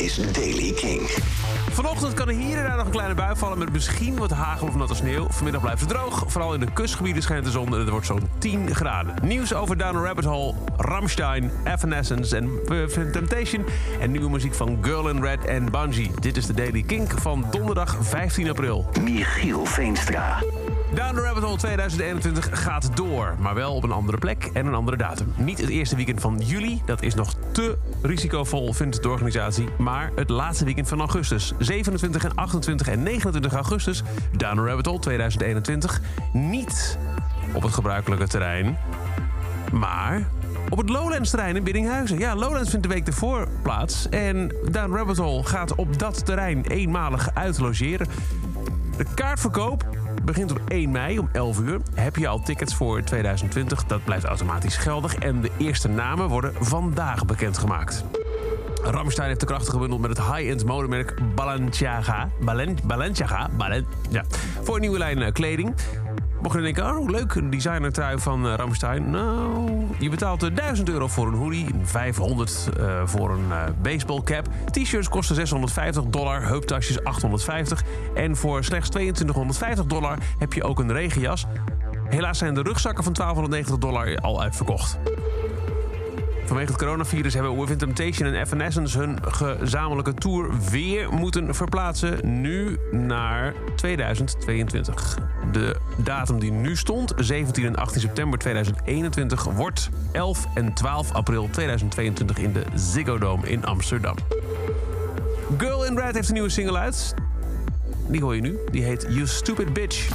is Daily King. Vanochtend kan er hier en daar nog een kleine bui vallen met misschien wat hagel of natte sneeuw. Vanmiddag blijft het droog. Vooral in de kustgebieden schijnt de zon en het wordt zo'n 10 graden. Nieuws over Down a Rabbit Hole, Rammstein, Evanescence en uh, Temptation. En nieuwe muziek van Girl in Red en Bungie. Dit is de Daily Kink van donderdag 15 april. Michiel Veenstra. Down the Rabbit Hole 2021 gaat door, maar wel op een andere plek en een andere datum. Niet het eerste weekend van juli, dat is nog te risicovol, vindt de organisatie. Maar het laatste weekend van augustus. 27 en 28 en 29 augustus, Down the Rabbit Hole 2021. Niet op het gebruikelijke terrein, maar op het Lowlands-terrein in Biddinghuizen. Ja, Lowlands vindt de week ervoor plaats. En Down Rabbit Hole gaat op dat terrein eenmalig uitlogeren. De kaartverkoop begint op 1 mei om 11 uur. Heb je al tickets voor 2020? Dat blijft automatisch geldig. En de eerste namen worden vandaag bekendgemaakt. Ramstein heeft de krachten gebundeld met het high-end modemerk Balenciaga. Balenciaga? Balen, ja. Voor een nieuwe lijn eh, kleding. Mocht je denken, oh leuk, een designertrui van uh, Ramstein. Nou, je betaalt 1000 euro voor een hoodie, 500 uh, voor een uh, baseballcap. T-shirts kosten 650 dollar, heuptasjes 850. En voor slechts 2250 dollar heb je ook een regenjas. Helaas zijn de rugzakken van 1290 dollar al uitverkocht. Vanwege het coronavirus hebben Within Temptation en Evanescence hun gezamenlijke tour weer moeten verplaatsen. Nu naar 2022. De datum die nu stond, 17 en 18 september 2021, wordt 11 en 12 april 2022 in de Ziggo Dome in Amsterdam. Girl in Red heeft een nieuwe single uit. Die hoor je nu. Die heet You Stupid Bitch.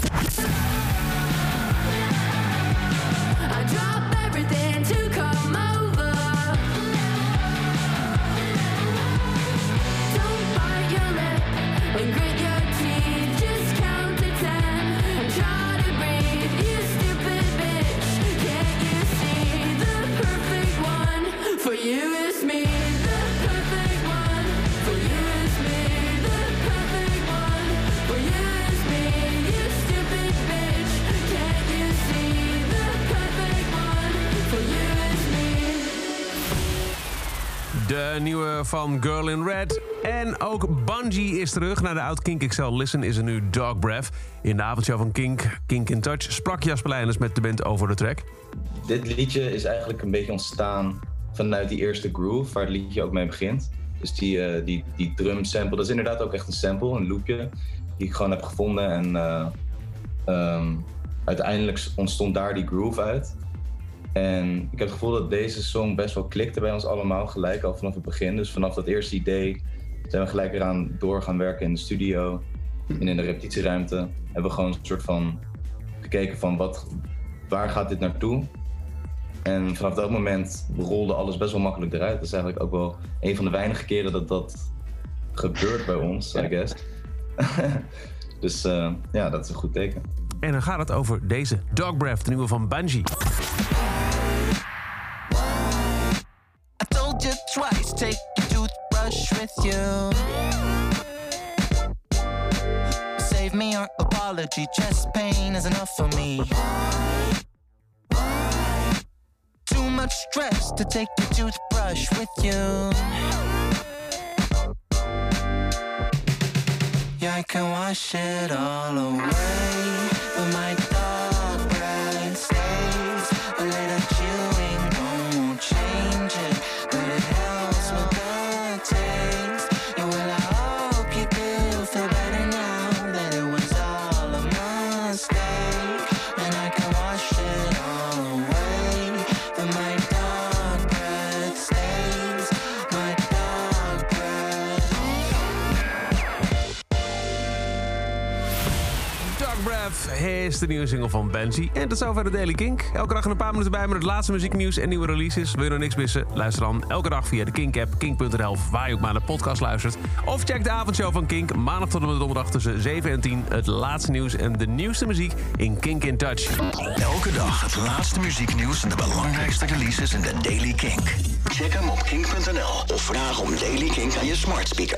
De nieuwe van Girl in Red. En ook Bungie is terug. Na de oud Kink XL Listen is er nu Dog Breath. In de avondshow van Kink, Kink in Touch, sprak Jasper met de band over de track. Dit liedje is eigenlijk een beetje ontstaan vanuit die eerste groove, waar het liedje ook mee begint. Dus die, uh, die, die drum sample, dat is inderdaad ook echt een sample, een loopje, die ik gewoon heb gevonden. En uh, um, uiteindelijk ontstond daar die groove uit. En ik heb het gevoel dat deze song best wel klikte bij ons allemaal gelijk al vanaf het begin. Dus vanaf dat eerste idee zijn we gelijk eraan door gaan werken in de studio en in de repetitieruimte. Hebben we gewoon een soort van gekeken van wat, waar gaat dit naartoe? En vanaf dat moment rolde alles best wel makkelijk eruit. Dat is eigenlijk ook wel een van de weinige keren dat dat gebeurt bij ons, I guess. dus uh, ja, dat is een goed teken. En dan gaat het over deze Dog Breath, de nieuwe van Bungie. Twice. Take your toothbrush with you. Save me your apology. Chest pain is enough for me. Too much stress to take your toothbrush with you. Yeah, I can wash it all away, but my Breath is de nieuwe single van Benji. En tot zover de Daily Kink. Elke dag een paar minuten bij met het laatste muzieknieuws en nieuwe releases. Wil je nog niks missen? Luister dan elke dag via de Kink-app, kink.nl... waar je ook maar naar de podcast luistert. Of check de avondshow van Kink. Maandag tot en met donderdag tussen 7 en 10. Het laatste nieuws en de nieuwste muziek in Kink in Touch. Elke dag het laatste muzieknieuws en de belangrijkste releases in de Daily Kink. Check hem op kink.nl of vraag om Daily Kink aan je smart speaker.